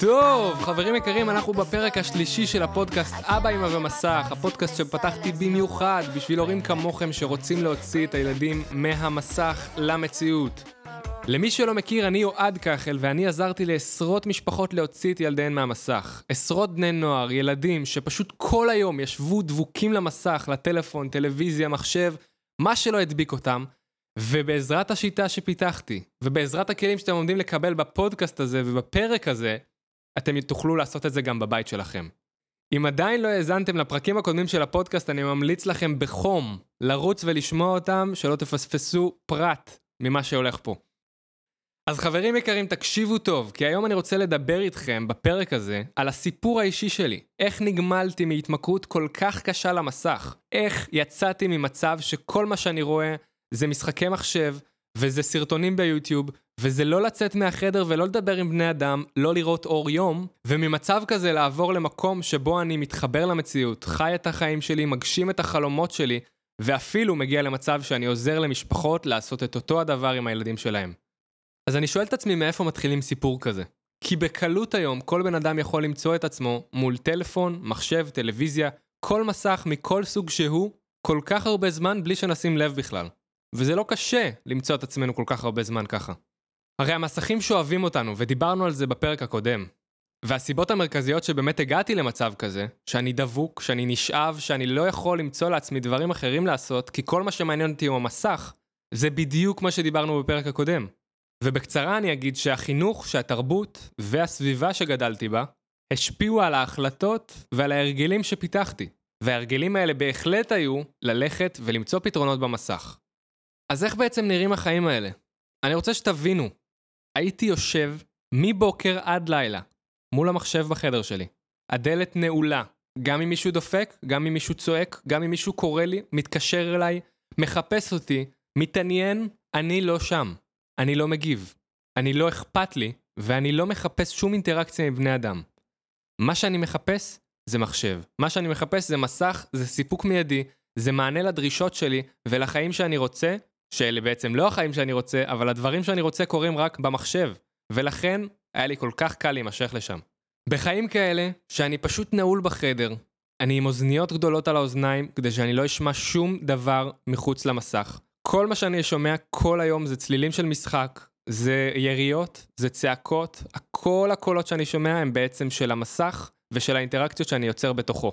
טוב, חברים יקרים, אנחנו בפרק השלישי של הפודקאסט אבא אמא ומסך, הפודקאסט שפתחתי במיוחד בשביל הורים כמוכם שרוצים להוציא את הילדים מהמסך למציאות. למי שלא מכיר, אני אוהד כחל, ואני עזרתי לעשרות משפחות להוציא את ילדיהן מהמסך. עשרות בני נוער, ילדים, שפשוט כל היום ישבו דבוקים למסך, לטלפון, טלוויזיה, מחשב, מה שלא הדביק אותם, ובעזרת השיטה שפיתחתי, ובעזרת הכלים שאתם עומדים לקבל בפודקאסט הזה ובפרק הזה, אתם תוכלו לעשות את זה גם בבית שלכם. אם עדיין לא האזנתם לפרקים הקודמים של הפודקאסט, אני ממליץ לכם בחום לרוץ ולשמוע אותם, שלא תפספסו פרט ממה שהולך פה. אז חברים יקרים, תקשיבו טוב, כי היום אני רוצה לדבר איתכם בפרק הזה על הסיפור האישי שלי. איך נגמלתי מהתמכרות כל כך קשה למסך. איך יצאתי ממצב שכל מה שאני רואה זה משחקי מחשב, וזה סרטונים ביוטיוב, וזה לא לצאת מהחדר ולא לדבר עם בני אדם, לא לראות אור יום, וממצב כזה לעבור למקום שבו אני מתחבר למציאות, חי את החיים שלי, מגשים את החלומות שלי, ואפילו מגיע למצב שאני עוזר למשפחות לעשות את אותו הדבר עם הילדים שלהם. אז אני שואל את עצמי מאיפה מתחילים סיפור כזה. כי בקלות היום כל בן אדם יכול למצוא את עצמו מול טלפון, מחשב, טלוויזיה, כל מסך מכל סוג שהוא, כל כך הרבה זמן בלי שנשים לב בכלל. וזה לא קשה למצוא את עצמנו כל כך הרבה זמן ככה. הרי המסכים שואבים אותנו, ודיברנו על זה בפרק הקודם. והסיבות המרכזיות שבאמת הגעתי למצב כזה, שאני דבוק, שאני נשאב, שאני לא יכול למצוא לעצמי דברים אחרים לעשות, כי כל מה שמעניין אותי הוא המסך, זה בדיוק מה שדיברנו בפרק הקודם. ובקצרה אני אגיד שהחינוך, שהתרבות והסביבה שגדלתי בה, השפיעו על ההחלטות ועל ההרגלים שפיתחתי. וההרגלים האלה בהחלט היו ללכת ולמצוא פתרונות במסך. אז איך בעצם נראים החיים האלה? אני רוצה שתבינו, הייתי יושב מבוקר עד לילה מול המחשב בחדר שלי. הדלת נעולה, גם אם מישהו דופק, גם אם מישהו צועק, גם אם מישהו קורא לי, מתקשר אליי, מחפש אותי, מתעניין, אני לא שם. אני לא מגיב. אני לא אכפת לי, ואני לא מחפש שום אינטראקציה עם בני אדם. מה שאני מחפש זה מחשב. מה שאני מחפש זה מסך, זה סיפוק מיידי, זה מענה לדרישות שלי ולחיים שאני רוצה, שאלה בעצם לא החיים שאני רוצה, אבל הדברים שאני רוצה קורים רק במחשב, ולכן היה לי כל כך קל להימשך לשם. בחיים כאלה, שאני פשוט נעול בחדר, אני עם אוזניות גדולות על האוזניים, כדי שאני לא אשמע שום דבר מחוץ למסך. כל מה שאני שומע כל היום זה צלילים של משחק, זה יריות, זה צעקות, כל הקולות שאני שומע הם בעצם של המסך ושל האינטראקציות שאני יוצר בתוכו.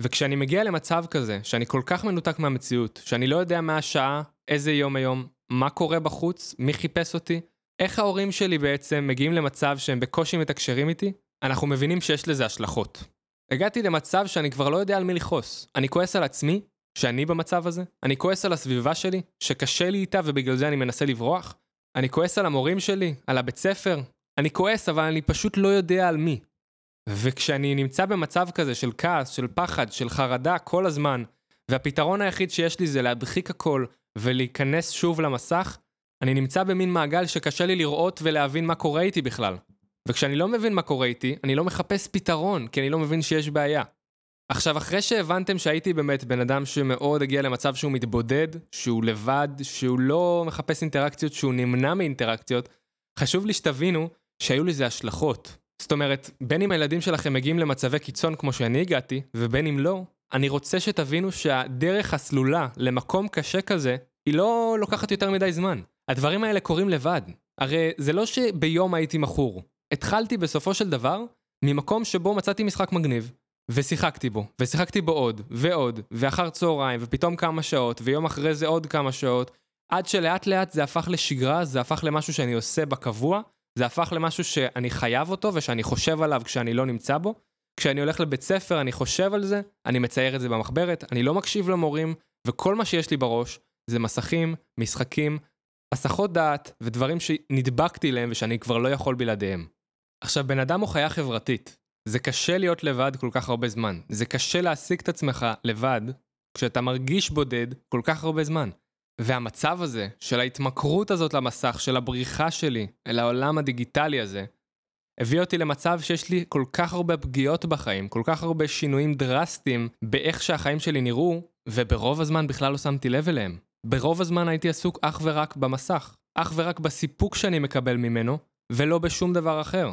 וכשאני מגיע למצב כזה, שאני כל כך מנותק מהמציאות, שאני לא יודע מה השעה, איזה יום היום, מה קורה בחוץ, מי חיפש אותי, איך ההורים שלי בעצם מגיעים למצב שהם בקושי מתקשרים איתי, אנחנו מבינים שיש לזה השלכות. הגעתי למצב שאני כבר לא יודע על מי לכעוס. אני כועס על עצמי, שאני במצב הזה, אני כועס על הסביבה שלי, שקשה לי איתה ובגלל זה אני מנסה לברוח, אני כועס על המורים שלי, על הבית ספר, אני כועס אבל אני פשוט לא יודע על מי. וכשאני נמצא במצב כזה של כעס, של פחד, של חרדה כל הזמן, והפתרון היחיד שיש לי זה להדחיק הכל ולהיכנס שוב למסך, אני נמצא במין מעגל שקשה לי לראות ולהבין מה קורה איתי בכלל. וכשאני לא מבין מה קורה איתי, אני לא מחפש פתרון, כי אני לא מבין שיש בעיה. עכשיו, אחרי שהבנתם שהייתי באמת בן אדם שמאוד הגיע למצב שהוא מתבודד, שהוא לבד, שהוא לא מחפש אינטראקציות, שהוא נמנע מאינטראקציות, חשוב לי שתבינו שהיו לזה השלכות. זאת אומרת, בין אם הילדים שלכם מגיעים למצבי קיצון כמו שאני הגעתי, ובין אם לא, אני רוצה שתבינו שהדרך הסלולה למקום קשה כזה, היא לא לוקחת יותר מדי זמן. הדברים האלה קורים לבד. הרי זה לא שביום הייתי מכור. התחלתי בסופו של דבר ממקום שבו מצאתי משחק מגניב, ושיחקתי בו, ושיחקתי בו עוד, ועוד, ואחר צהריים, ופתאום כמה שעות, ויום אחרי זה עוד כמה שעות, עד שלאט לאט זה הפך לשגרה, זה הפך למשהו שאני עושה בקבוע, זה הפך למשהו שאני חייב אותו ושאני חושב עליו כשאני לא נמצא בו. כשאני הולך לבית ספר אני חושב על זה, אני מצייר את זה במחברת, אני לא מקשיב למורים, וכל מה שיש לי בראש זה מסכים, משחקים, הסחות דעת ודברים שנדבקתי להם ושאני כבר לא יכול בלעדיהם. עכשיו, בן אדם הוא חיה חברתית. זה קשה להיות לבד כל כך הרבה זמן. זה קשה להשיג את עצמך לבד כשאתה מרגיש בודד כל כך הרבה זמן. והמצב הזה, של ההתמכרות הזאת למסך, של הבריחה שלי אל העולם הדיגיטלי הזה, הביא אותי למצב שיש לי כל כך הרבה פגיעות בחיים, כל כך הרבה שינויים דרסטיים באיך שהחיים שלי נראו, וברוב הזמן בכלל לא שמתי לב אליהם. ברוב הזמן הייתי עסוק אך ורק במסך, אך ורק בסיפוק שאני מקבל ממנו, ולא בשום דבר אחר.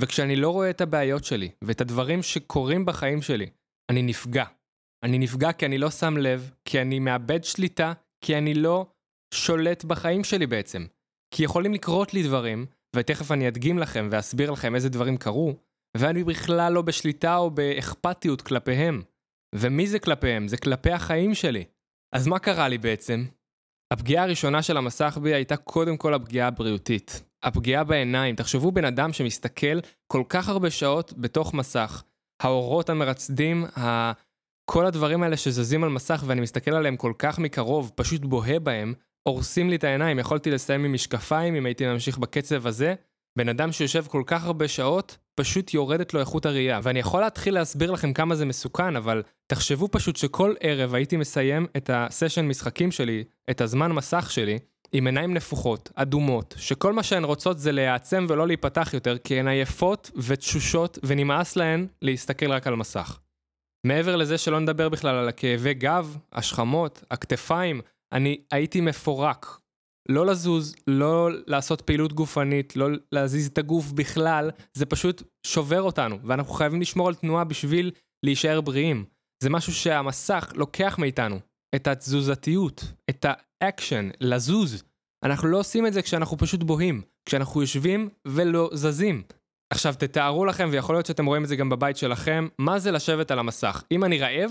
וכשאני לא רואה את הבעיות שלי ואת הדברים שקורים בחיים שלי, אני נפגע. אני נפגע כי אני לא שם לב, כי אני מאבד שליטה, כי אני לא שולט בחיים שלי בעצם. כי יכולים לקרות לי דברים, ותכף אני אדגים לכם ואסביר לכם איזה דברים קרו, ואני בכלל לא בשליטה או באכפתיות כלפיהם. ומי זה כלפיהם? זה כלפי החיים שלי. אז מה קרה לי בעצם? הפגיעה הראשונה של המסך בי הייתה קודם כל הפגיעה הבריאותית. הפגיעה בעיניים. תחשבו בן אדם שמסתכל כל כך הרבה שעות בתוך מסך. האורות המרצדים, ה... כל הדברים האלה שזזים על מסך ואני מסתכל עליהם כל כך מקרוב, פשוט בוהה בהם, הורסים לי את העיניים. יכולתי לסיים עם משקפיים אם הייתי ממשיך בקצב הזה. בן אדם שיושב כל כך הרבה שעות, פשוט יורדת לו איכות הראייה. ואני יכול להתחיל להסביר לכם כמה זה מסוכן, אבל תחשבו פשוט שכל ערב הייתי מסיים את הסשן משחקים שלי, את הזמן מסך שלי, עם עיניים נפוחות, אדומות, שכל מה שהן רוצות זה להיעצם ולא להיפתח יותר, כי הן עייפות ותשושות, ונמאס להן להסתכל רק על מסך. מעבר לזה שלא נדבר בכלל על הכאבי גב, השכמות, הכתפיים, אני הייתי מפורק. לא לזוז, לא לעשות פעילות גופנית, לא להזיז את הגוף בכלל, זה פשוט שובר אותנו, ואנחנו חייבים לשמור על תנועה בשביל להישאר בריאים. זה משהו שהמסך לוקח מאיתנו, את התזוזתיות, את האקשן, לזוז. אנחנו לא עושים את זה כשאנחנו פשוט בוהים, כשאנחנו יושבים ולא זזים. עכשיו תתארו לכם, ויכול להיות שאתם רואים את זה גם בבית שלכם, מה זה לשבת על המסך. אם אני רעב,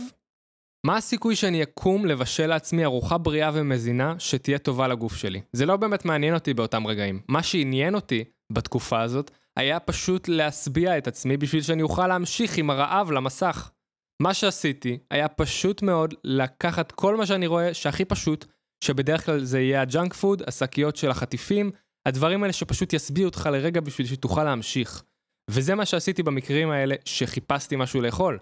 מה הסיכוי שאני אקום לבשל לעצמי ארוחה בריאה ומזינה שתהיה טובה לגוף שלי? זה לא באמת מעניין אותי באותם רגעים. מה שעניין אותי בתקופה הזאת היה פשוט להשביע את עצמי בשביל שאני אוכל להמשיך עם הרעב למסך. מה שעשיתי היה פשוט מאוד לקחת כל מה שאני רואה שהכי פשוט, שבדרך כלל זה יהיה ה junk food, השקיות של החטיפים, הדברים האלה שפשוט ישביעו אותך לרגע בשביל שתוכל להמשיך. וזה מה שעשיתי במקרים האלה שחיפשתי משהו לאכול.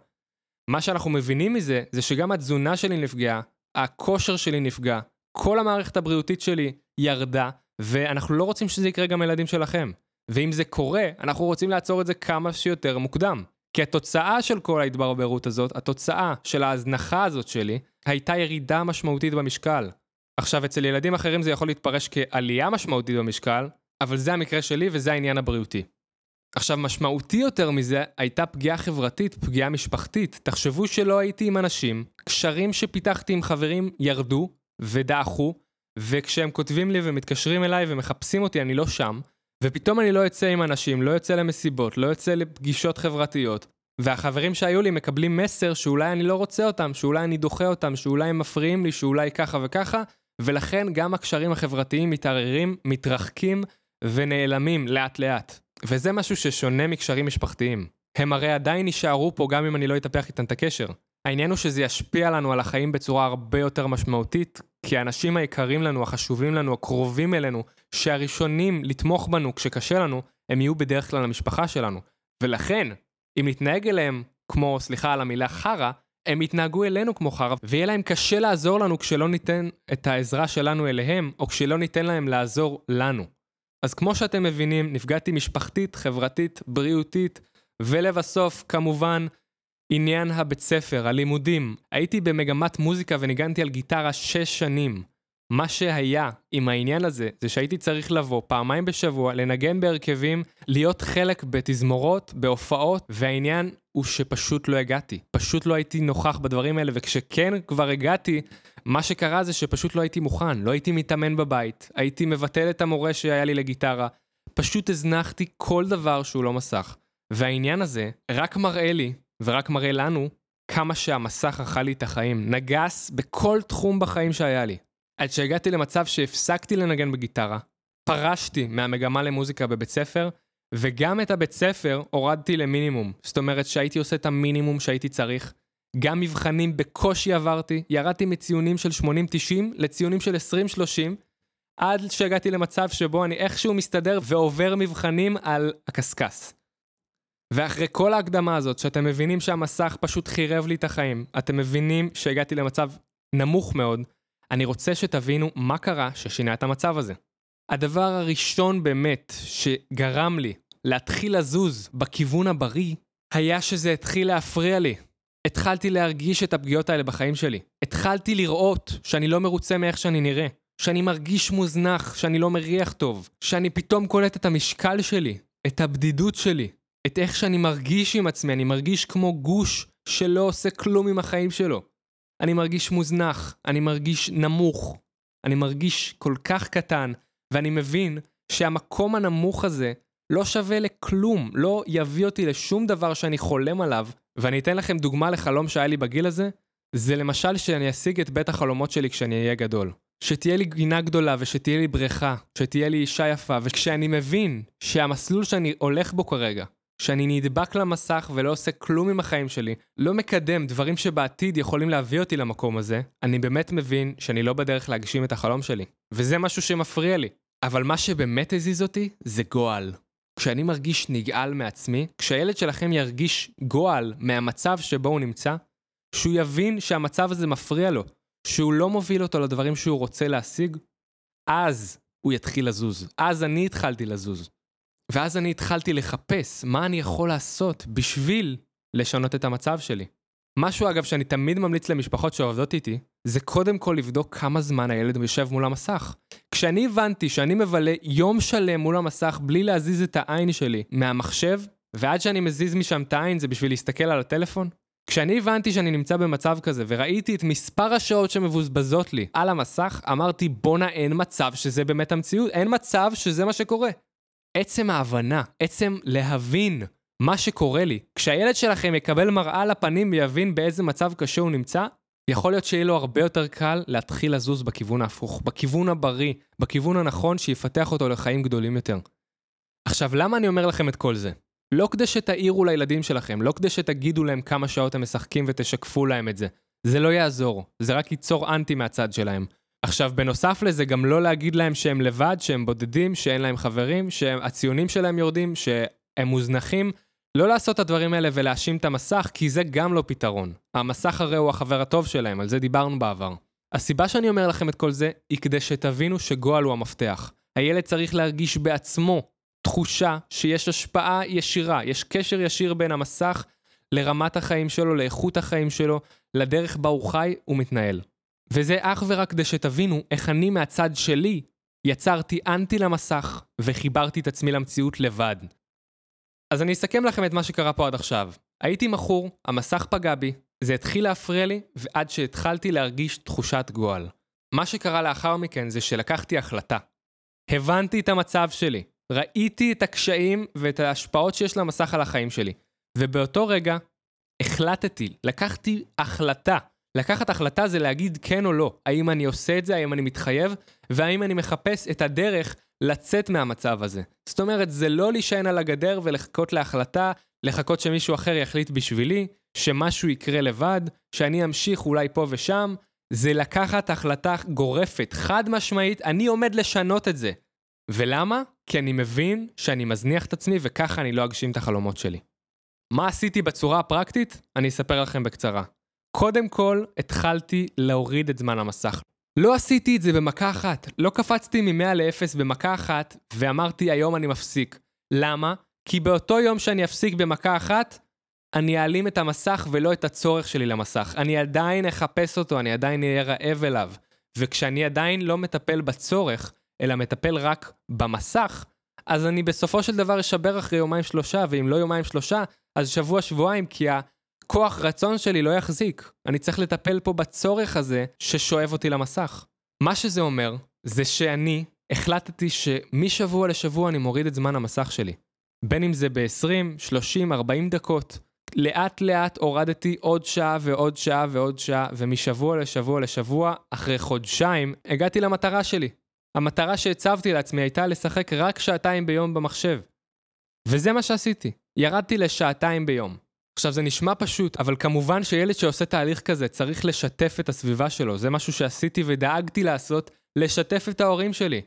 מה שאנחנו מבינים מזה, זה שגם התזונה שלי נפגעה, הכושר שלי נפגע, כל המערכת הבריאותית שלי ירדה, ואנחנו לא רוצים שזה יקרה גם לילדים שלכם. ואם זה קורה, אנחנו רוצים לעצור את זה כמה שיותר מוקדם. כי התוצאה של כל ההתברברות הזאת, התוצאה של ההזנחה הזאת שלי, הייתה ירידה משמעותית במשקל. עכשיו, אצל ילדים אחרים זה יכול להתפרש כעלייה משמעותית במשקל, אבל זה המקרה שלי וזה העניין הבריאותי. עכשיו, משמעותי יותר מזה הייתה פגיעה חברתית, פגיעה משפחתית. תחשבו שלא הייתי עם אנשים, קשרים שפיתחתי עם חברים ירדו ודעכו, וכשהם כותבים לי ומתקשרים אליי ומחפשים אותי, אני לא שם, ופתאום אני לא יוצא עם אנשים, לא יוצא למסיבות, לא יוצא לפגישות חברתיות, והחברים שהיו לי מקבלים מסר שאולי אני לא רוצה אותם, שאולי אני דוחה אותם, שאולי הם מפריעים לי, שאולי ככה וככה, ולכן גם הקשרים החברתיים מתערערים, מתרחקים ונעלמים לאט לאט. וזה משהו ששונה מקשרים משפחתיים. הם הרי עדיין יישארו פה גם אם אני לא אטפח איתם את הקשר. העניין הוא שזה ישפיע לנו על החיים בצורה הרבה יותר משמעותית, כי האנשים היקרים לנו, החשובים לנו, הקרובים אלינו, שהראשונים לתמוך בנו כשקשה לנו, הם יהיו בדרך כלל המשפחה שלנו. ולכן, אם נתנהג אליהם כמו, סליחה על המילה חרא, הם יתנהגו אלינו כמו חרא, ויהיה להם קשה לעזור לנו כשלא ניתן את העזרה שלנו אליהם, או כשלא ניתן להם לעזור לנו. אז כמו שאתם מבינים, נפגעתי משפחתית, חברתית, בריאותית, ולבסוף, כמובן, עניין הבית ספר, הלימודים. הייתי במגמת מוזיקה וניגנתי על גיטרה 6 שנים. מה שהיה עם העניין הזה, זה שהייתי צריך לבוא פעמיים בשבוע, לנגן בהרכבים, להיות חלק בתזמורות, בהופעות, והעניין הוא שפשוט לא הגעתי. פשוט לא הייתי נוכח בדברים האלה, וכשכן כבר הגעתי, מה שקרה זה שפשוט לא הייתי מוכן, לא הייתי מתאמן בבית, הייתי מבטל את המורה שהיה לי לגיטרה, פשוט הזנחתי כל דבר שהוא לא מסך. והעניין הזה רק מראה לי, ורק מראה לנו, כמה שהמסך אכל לי את החיים, נגס בכל תחום בחיים שהיה לי. עד שהגעתי למצב שהפסקתי לנגן בגיטרה, פרשתי מהמגמה למוזיקה בבית ספר, וגם את הבית ספר הורדתי למינימום. זאת אומרת שהייתי עושה את המינימום שהייתי צריך. גם מבחנים בקושי עברתי, ירדתי מציונים של 80-90 לציונים של 20-30, עד שהגעתי למצב שבו אני איכשהו מסתדר ועובר מבחנים על הקשקש. ואחרי כל ההקדמה הזאת, שאתם מבינים שהמסך פשוט חירב לי את החיים, אתם מבינים שהגעתי למצב נמוך מאוד, אני רוצה שתבינו מה קרה ששינה את המצב הזה. הדבר הראשון באמת שגרם לי להתחיל לזוז בכיוון הבריא, היה שזה התחיל להפריע לי. התחלתי להרגיש את הפגיעות האלה בחיים שלי. התחלתי לראות שאני לא מרוצה מאיך שאני נראה. שאני מרגיש מוזנח, שאני לא מריח טוב. שאני פתאום קולט את המשקל שלי, את הבדידות שלי. את איך שאני מרגיש עם עצמי, אני מרגיש כמו גוש שלא עושה כלום עם החיים שלו. אני מרגיש מוזנח, אני מרגיש נמוך, אני מרגיש כל כך קטן, ואני מבין שהמקום הנמוך הזה לא שווה לכלום, לא יביא אותי לשום דבר שאני חולם עליו. ואני אתן לכם דוגמה לחלום שהיה לי בגיל הזה, זה למשל שאני אשיג את בית החלומות שלי כשאני אהיה גדול. שתהיה לי גינה גדולה ושתהיה לי בריכה, שתהיה לי אישה יפה, וכשאני מבין שהמסלול שאני הולך בו כרגע, שאני נדבק למסך ולא עושה כלום עם החיים שלי, לא מקדם דברים שבעתיד יכולים להביא אותי למקום הזה, אני באמת מבין שאני לא בדרך להגשים את החלום שלי. וזה משהו שמפריע לי. אבל מה שבאמת הזיז אותי זה גועל. כשאני מרגיש נגעל מעצמי, כשהילד שלכם ירגיש גועל מהמצב שבו הוא נמצא, שהוא יבין שהמצב הזה מפריע לו, שהוא לא מוביל אותו לדברים שהוא רוצה להשיג, אז הוא יתחיל לזוז. אז אני התחלתי לזוז. ואז אני התחלתי לחפש מה אני יכול לעשות בשביל לשנות את המצב שלי. משהו אגב שאני תמיד ממליץ למשפחות שעובדות איתי, זה קודם כל לבדוק כמה זמן הילד יושב מול המסך. כשאני הבנתי שאני מבלה יום שלם מול המסך בלי להזיז את העין שלי מהמחשב, ועד שאני מזיז משם את העין זה בשביל להסתכל על הטלפון, כשאני הבנתי שאני נמצא במצב כזה וראיתי את מספר השעות שמבוזבזות לי על המסך, אמרתי בואנה אין מצב שזה באמת המציאות, אין מצב שזה מה שקורה. עצם ההבנה, עצם להבין מה שקורה לי, כשהילד שלכם יקבל מראה לפנים ויבין באיזה מצב קשה הוא נמצא, יכול להיות שיהיה לו הרבה יותר קל להתחיל לזוז בכיוון ההפוך, בכיוון הבריא, בכיוון הנכון שיפתח אותו לחיים גדולים יותר. עכשיו, למה אני אומר לכם את כל זה? לא כדי שתעירו לילדים שלכם, לא כדי שתגידו להם כמה שעות הם משחקים ותשקפו להם את זה. זה לא יעזור, זה רק ייצור אנטי מהצד שלהם. עכשיו, בנוסף לזה, גם לא להגיד להם שהם לבד, שהם בודדים, שאין להם חברים, שהציונים שלהם יורדים, שהם מוזנחים. לא לעשות את הדברים האלה ולהאשים את המסך, כי זה גם לא פתרון. המסך הרי הוא החבר הטוב שלהם, על זה דיברנו בעבר. הסיבה שאני אומר לכם את כל זה, היא כדי שתבינו שגועל הוא המפתח. הילד צריך להרגיש בעצמו תחושה שיש השפעה ישירה, יש קשר ישיר בין המסך לרמת החיים שלו, לאיכות החיים שלו, לדרך בה הוא חי ומתנהל. וזה אך ורק כדי שתבינו איך אני מהצד שלי יצרתי אנטי למסך וחיברתי את עצמי למציאות לבד. אז אני אסכם לכם את מה שקרה פה עד עכשיו. הייתי מכור, המסך פגע בי, זה התחיל להפריע לי, ועד שהתחלתי להרגיש תחושת גועל. מה שקרה לאחר מכן זה שלקחתי החלטה. הבנתי את המצב שלי, ראיתי את הקשיים ואת ההשפעות שיש למסך על החיים שלי. ובאותו רגע החלטתי, לקחתי החלטה. לקחת החלטה זה להגיד כן או לא. האם אני עושה את זה, האם אני מתחייב, והאם אני מחפש את הדרך לצאת מהמצב הזה. זאת אומרת, זה לא להישען על הגדר ולחכות להחלטה, לחכות שמישהו אחר יחליט בשבילי, שמשהו יקרה לבד, שאני אמשיך אולי פה ושם. זה לקחת החלטה גורפת, חד משמעית, אני עומד לשנות את זה. ולמה? כי אני מבין שאני מזניח את עצמי וככה אני לא אגשים את החלומות שלי. מה עשיתי בצורה הפרקטית? אני אספר לכם בקצרה. קודם כל, התחלתי להוריד את זמן המסך. לא עשיתי את זה במכה אחת. לא קפצתי מ-100 ל-0 במכה אחת, ואמרתי היום אני מפסיק. למה? כי באותו יום שאני אפסיק במכה אחת, אני אעלים את המסך ולא את הצורך שלי למסך. אני עדיין אחפש אותו, אני עדיין אהיה רעב אליו. וכשאני עדיין לא מטפל בצורך, אלא מטפל רק במסך, אז אני בסופו של דבר אשבר אחרי יומיים שלושה, ואם לא יומיים שלושה, אז שבוע שבועיים, כי הכוח רצון שלי לא יחזיק. אני צריך לטפל פה בצורך הזה ששואב אותי למסך. מה שזה אומר, זה שאני החלטתי שמשבוע לשבוע אני מוריד את זמן המסך שלי. בין אם זה ב-20, 30, 40 דקות. לאט לאט הורדתי עוד שעה ועוד שעה ועוד שעה, ומשבוע לשבוע לשבוע, אחרי חודשיים, הגעתי למטרה שלי. המטרה שהצבתי לעצמי הייתה לשחק רק שעתיים ביום במחשב. וזה מה שעשיתי, ירדתי לשעתיים ביום. עכשיו זה נשמע פשוט, אבל כמובן שילד שעושה תהליך כזה צריך לשתף את הסביבה שלו, זה משהו שעשיתי ודאגתי לעשות, לשתף את ההורים שלי.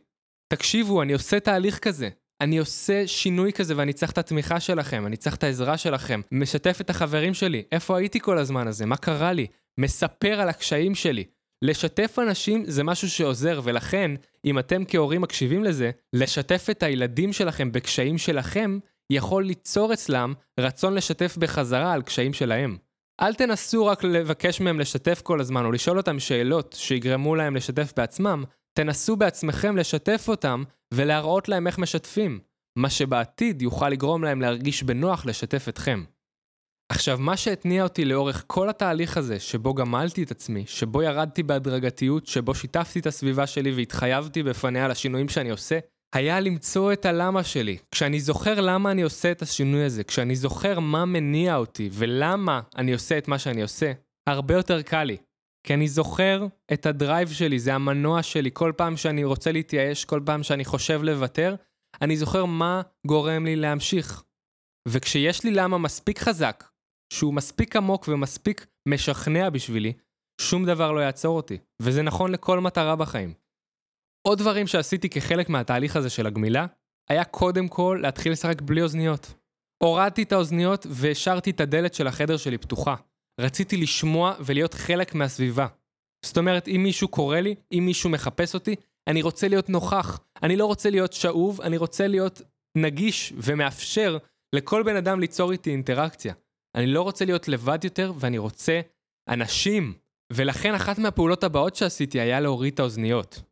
תקשיבו, אני עושה תהליך כזה. אני עושה שינוי כזה ואני צריך את התמיכה שלכם, אני צריך את העזרה שלכם. משתף את החברים שלי, איפה הייתי כל הזמן הזה, מה קרה לי? מספר על הקשיים שלי. לשתף אנשים זה משהו שעוזר, ולכן, אם אתם כהורים מקשיבים לזה, לשתף את הילדים שלכם בקשיים שלכם, יכול ליצור אצלם רצון לשתף בחזרה על קשיים שלהם. אל תנסו רק לבקש מהם לשתף כל הזמן, או לשאול אותם שאלות שיגרמו להם לשתף בעצמם, תנסו בעצמכם לשתף אותם ולהראות להם איך משתפים. מה שבעתיד יוכל לגרום להם להרגיש בנוח לשתף אתכם. עכשיו, מה שהתניע אותי לאורך כל התהליך הזה, שבו גמלתי את עצמי, שבו ירדתי בהדרגתיות, שבו שיתפתי את הסביבה שלי והתחייבתי בפניה לשינויים שאני עושה, היה למצוא את הלמה שלי. כשאני זוכר למה אני עושה את השינוי הזה, כשאני זוכר מה מניע אותי ולמה אני עושה את מה שאני עושה, הרבה יותר קל לי. כי אני זוכר את הדרייב שלי, זה המנוע שלי. כל פעם שאני רוצה להתייאש, כל פעם שאני חושב לוותר, אני זוכר מה גורם לי להמשיך. וכשיש לי למה מספיק חזק, שהוא מספיק עמוק ומספיק משכנע בשבילי, שום דבר לא יעצור אותי. וזה נכון לכל מטרה בחיים. עוד דברים שעשיתי כחלק מהתהליך הזה של הגמילה, היה קודם כל להתחיל לשחק בלי אוזניות. הורדתי את האוזניות והשארתי את הדלת של החדר שלי פתוחה. רציתי לשמוע ולהיות חלק מהסביבה. זאת אומרת, אם מישהו קורא לי, אם מישהו מחפש אותי, אני רוצה להיות נוכח. אני לא רוצה להיות שאוב, אני רוצה להיות נגיש ומאפשר לכל בן אדם ליצור איתי אינטראקציה. אני לא רוצה להיות לבד יותר, ואני רוצה אנשים. ולכן אחת מהפעולות הבאות שעשיתי היה להוריד את האוזניות.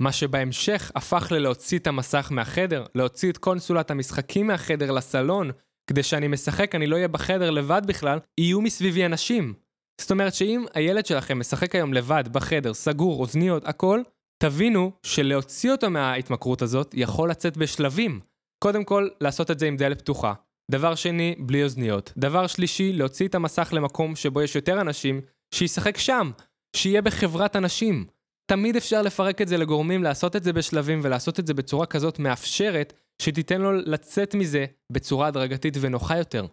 מה שבהמשך הפך ללהוציא את המסך מהחדר, להוציא את קונסולת המשחקים מהחדר לסלון, כדי שאני משחק, אני לא אהיה בחדר לבד בכלל, יהיו מסביבי אנשים. זאת אומרת שאם הילד שלכם משחק היום לבד, בחדר, סגור, אוזניות, הכל, תבינו שלהוציא אותו מההתמכרות הזאת יכול לצאת בשלבים. קודם כל, לעשות את זה עם דלת פתוחה. דבר שני, בלי אוזניות. דבר שלישי, להוציא את המסך למקום שבו יש יותר אנשים, שישחק שם, שיהיה בחברת אנשים. תמיד אפשר לפרק את זה לגורמים, לעשות את זה בשלבים ולעשות את זה בצורה כזאת מאפשרת, שתיתן לו לצאת מזה בצורה הדרגתית ונוחה יותר.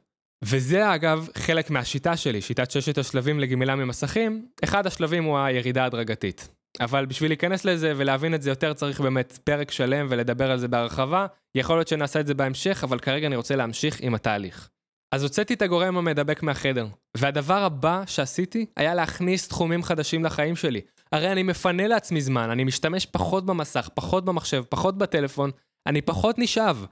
וזה אגב חלק מהשיטה שלי, שיטת ששת השלבים לגמילה ממסכים, אחד השלבים הוא הירידה ההדרגתית. אבל בשביל להיכנס לזה ולהבין את זה יותר צריך באמת פרק שלם ולדבר על זה בהרחבה, יכול להיות שנעשה את זה בהמשך, אבל כרגע אני רוצה להמשיך עם התהליך. אז הוצאתי את הגורם המדבק מהחדר, והדבר הבא שעשיתי היה להכניס תחומים חדשים לחיים שלי. הרי אני מפנה לעצמי זמן, אני משתמש פחות במסך, פחות במחשב, פחות בטלפון, אני פחות נשאב.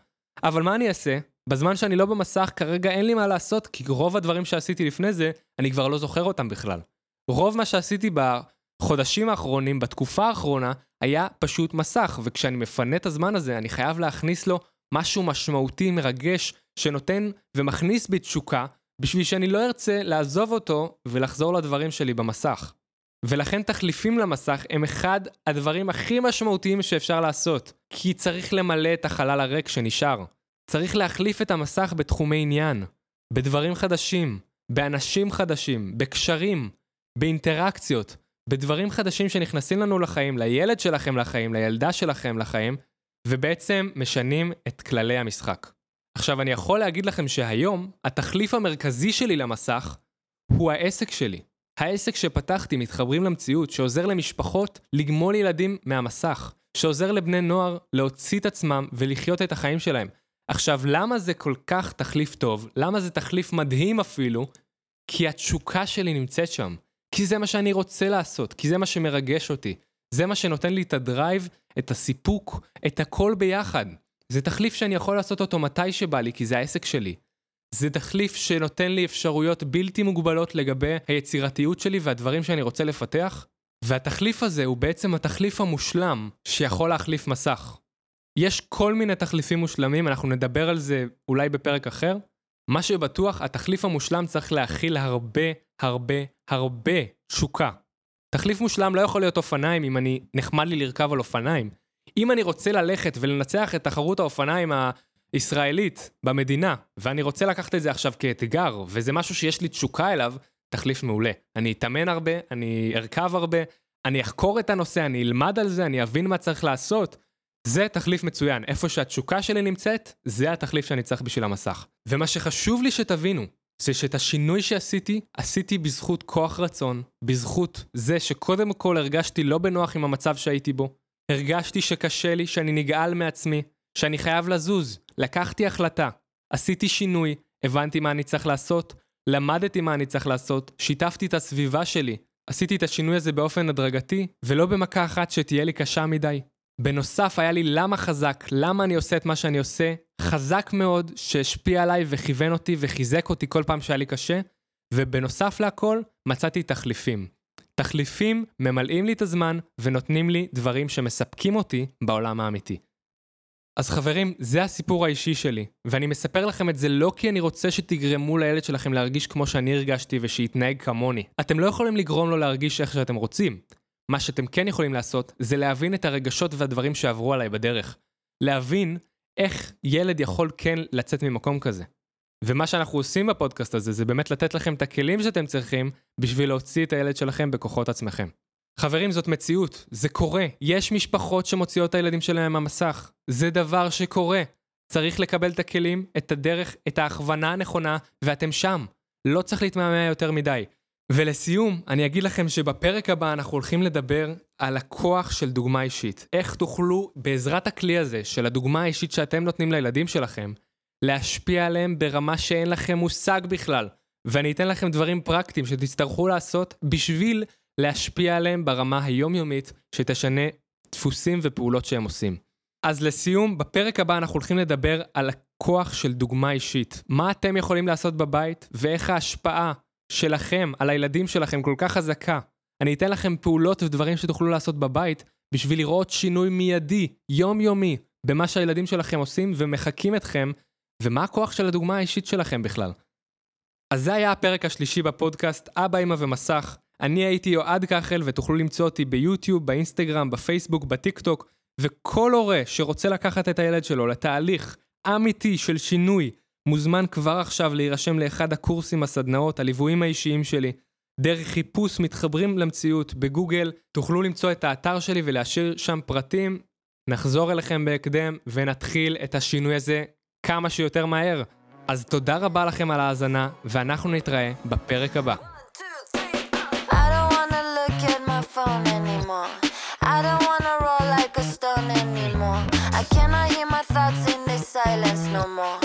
אבל מה אני אעשה? בזמן שאני לא במסך, כרגע אין לי מה לעשות, כי רוב הדברים שעשיתי לפני זה, אני כבר לא זוכר אותם בכלל. רוב מה שעשיתי בחודשים האחרונים, בתקופה האחרונה, היה פשוט מסך, וכשאני מפנה את הזמן הזה, אני חייב להכניס לו משהו משמעותי, מרגש, שנותן ומכניס בי תשוקה, בשביל שאני לא ארצה לעזוב אותו ולחזור לדברים שלי במסך. ולכן תחליפים למסך הם אחד הדברים הכי משמעותיים שאפשר לעשות, כי צריך למלא את החלל הריק שנשאר. צריך להחליף את המסך בתחומי עניין, בדברים חדשים, באנשים חדשים, בקשרים, באינטראקציות, בדברים חדשים שנכנסים לנו לחיים, לילד שלכם לחיים, לילדה שלכם לחיים, ובעצם משנים את כללי המשחק. עכשיו, אני יכול להגיד לכם שהיום, התחליף המרכזי שלי למסך הוא העסק שלי. העסק שפתחתי, מתחברים למציאות, שעוזר למשפחות לגמול ילדים מהמסך, שעוזר לבני נוער להוציא את עצמם ולחיות את החיים שלהם. עכשיו, למה זה כל כך תחליף טוב? למה זה תחליף מדהים אפילו? כי התשוקה שלי נמצאת שם. כי זה מה שאני רוצה לעשות, כי זה מה שמרגש אותי. זה מה שנותן לי את הדרייב, את הסיפוק, את הכל ביחד. זה תחליף שאני יכול לעשות אותו מתי שבא לי, כי זה העסק שלי. זה תחליף שנותן לי אפשרויות בלתי מוגבלות לגבי היצירתיות שלי והדברים שאני רוצה לפתח, והתחליף הזה הוא בעצם התחליף המושלם שיכול להחליף מסך. יש כל מיני תחליפים מושלמים, אנחנו נדבר על זה אולי בפרק אחר. מה שבטוח, התחליף המושלם צריך להכיל הרבה, הרבה, הרבה תשוקה. תחליף מושלם לא יכול להיות אופניים אם אני נחמד לי לרכב על אופניים. אם אני רוצה ללכת ולנצח את תחרות האופניים הישראלית במדינה, ואני רוצה לקחת את זה עכשיו כאתגר, וזה משהו שיש לי תשוקה אליו, תחליף מעולה. אני אתאמן הרבה, אני ארכב הרבה, אני אחקור את הנושא, אני אלמד על זה, אני אבין מה צריך לעשות. זה תחליף מצוין. איפה שהתשוקה שלי נמצאת, זה התחליף שאני צריך בשביל המסך. ומה שחשוב לי שתבינו, זה שאת השינוי שעשיתי, עשיתי בזכות כוח רצון, בזכות זה שקודם כל הרגשתי לא בנוח עם המצב שהייתי בו, הרגשתי שקשה לי, שאני נגעל מעצמי, שאני חייב לזוז, לקחתי החלטה, עשיתי שינוי, הבנתי מה אני צריך לעשות, למדתי מה אני צריך לעשות, שיתפתי את הסביבה שלי, עשיתי את השינוי הזה באופן הדרגתי, ולא במכה אחת שתהיה לי קשה מדי. בנוסף, היה לי למה חזק, למה אני עושה את מה שאני עושה, חזק מאוד, שהשפיע עליי וכיוון אותי וחיזק אותי כל פעם שהיה לי קשה, ובנוסף להכל, מצאתי תחליפים. תחליפים ממלאים לי את הזמן ונותנים לי דברים שמספקים אותי בעולם האמיתי. אז חברים, זה הסיפור האישי שלי, ואני מספר לכם את זה לא כי אני רוצה שתגרמו לילד שלכם להרגיש כמו שאני הרגשתי ושיתנהג כמוני. אתם לא יכולים לגרום לו להרגיש איך שאתם רוצים. מה שאתם כן יכולים לעשות, זה להבין את הרגשות והדברים שעברו עליי בדרך. להבין איך ילד יכול כן לצאת ממקום כזה. ומה שאנחנו עושים בפודקאסט הזה, זה באמת לתת לכם את הכלים שאתם צריכים בשביל להוציא את הילד שלכם בכוחות עצמכם. חברים, זאת מציאות, זה קורה. יש משפחות שמוציאות את הילדים שלהם מהמסך. זה דבר שקורה. צריך לקבל את הכלים, את הדרך, את ההכוונה הנכונה, ואתם שם. לא צריך להתמהמה יותר מדי. ולסיום, אני אגיד לכם שבפרק הבא אנחנו הולכים לדבר על הכוח של דוגמה אישית. איך תוכלו, בעזרת הכלי הזה, של הדוגמה האישית שאתם נותנים לילדים שלכם, להשפיע עליהם ברמה שאין לכם מושג בכלל. ואני אתן לכם דברים פרקטיים שתצטרכו לעשות בשביל להשפיע עליהם ברמה היומיומית שתשנה דפוסים ופעולות שהם עושים. אז לסיום, בפרק הבא אנחנו הולכים לדבר על הכוח של דוגמה אישית. מה אתם יכולים לעשות בבית ואיך ההשפעה שלכם על הילדים שלכם כל כך חזקה. אני אתן לכם פעולות ודברים שתוכלו לעשות בבית בשביל לראות שינוי מיידי, יומיומי, במה שהילדים שלכם עושים ומחקים אתכם, ומה הכוח של הדוגמה האישית שלכם בכלל. אז זה היה הפרק השלישי בפודקאסט אבא, אמא ומסך. אני הייתי יועד כחל ותוכלו למצוא אותי ביוטיוב, באינסטגרם, בפייסבוק, בטיק טוק, וכל הורה שרוצה לקחת את הילד שלו לתהליך אמיתי של שינוי, מוזמן כבר עכשיו להירשם לאחד הקורסים, הסדנאות, הליוויים האישיים שלי. דרך חיפוש מתחברים למציאות בגוגל, תוכלו למצוא את האתר שלי ולהשאיר שם פרטים. נחזור אליכם בהקדם ונתחיל את השינוי הזה כמה שיותר מהר. אז תודה רבה לכם על ההאזנה, ואנחנו נתראה בפרק הבא. silence no more.